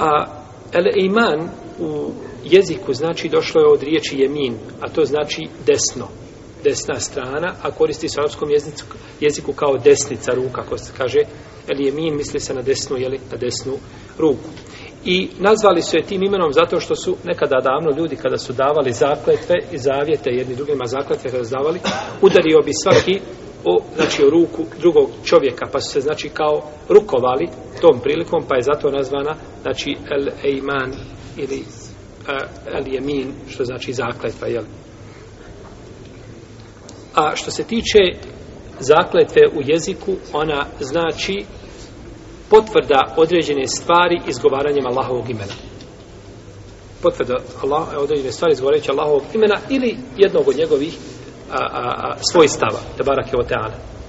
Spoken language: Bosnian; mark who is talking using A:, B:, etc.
A: A el iman u jeziku znači došlo je od riječi jemin, a to znači desno, desna strana, a koristi se u arapskom jeziku kao desnica ruka, ako se kaže el jemin misli se na desnu, jeli, na desnu ruku. I nazvali su je tim imenom zato što su nekada davno ljudi kada su davali zakletve i zavjete jedni drugima zakletve kada su davali, udario bi svaki o, znači, o ruku drugog čovjeka, pa su se, znači, kao rukovali tom prilikom, pa je zato nazvana, znači, el eiman ili e, el jemin, što znači zakletva, jel? A što se tiče zakletve u jeziku, ona znači potvrda određene stvari izgovaranjem Allahovog imena. Potvrda određene stvari izgovarajući Allahovog imena ili jednog od njegovih a, a, svoj stava, te barake o teale.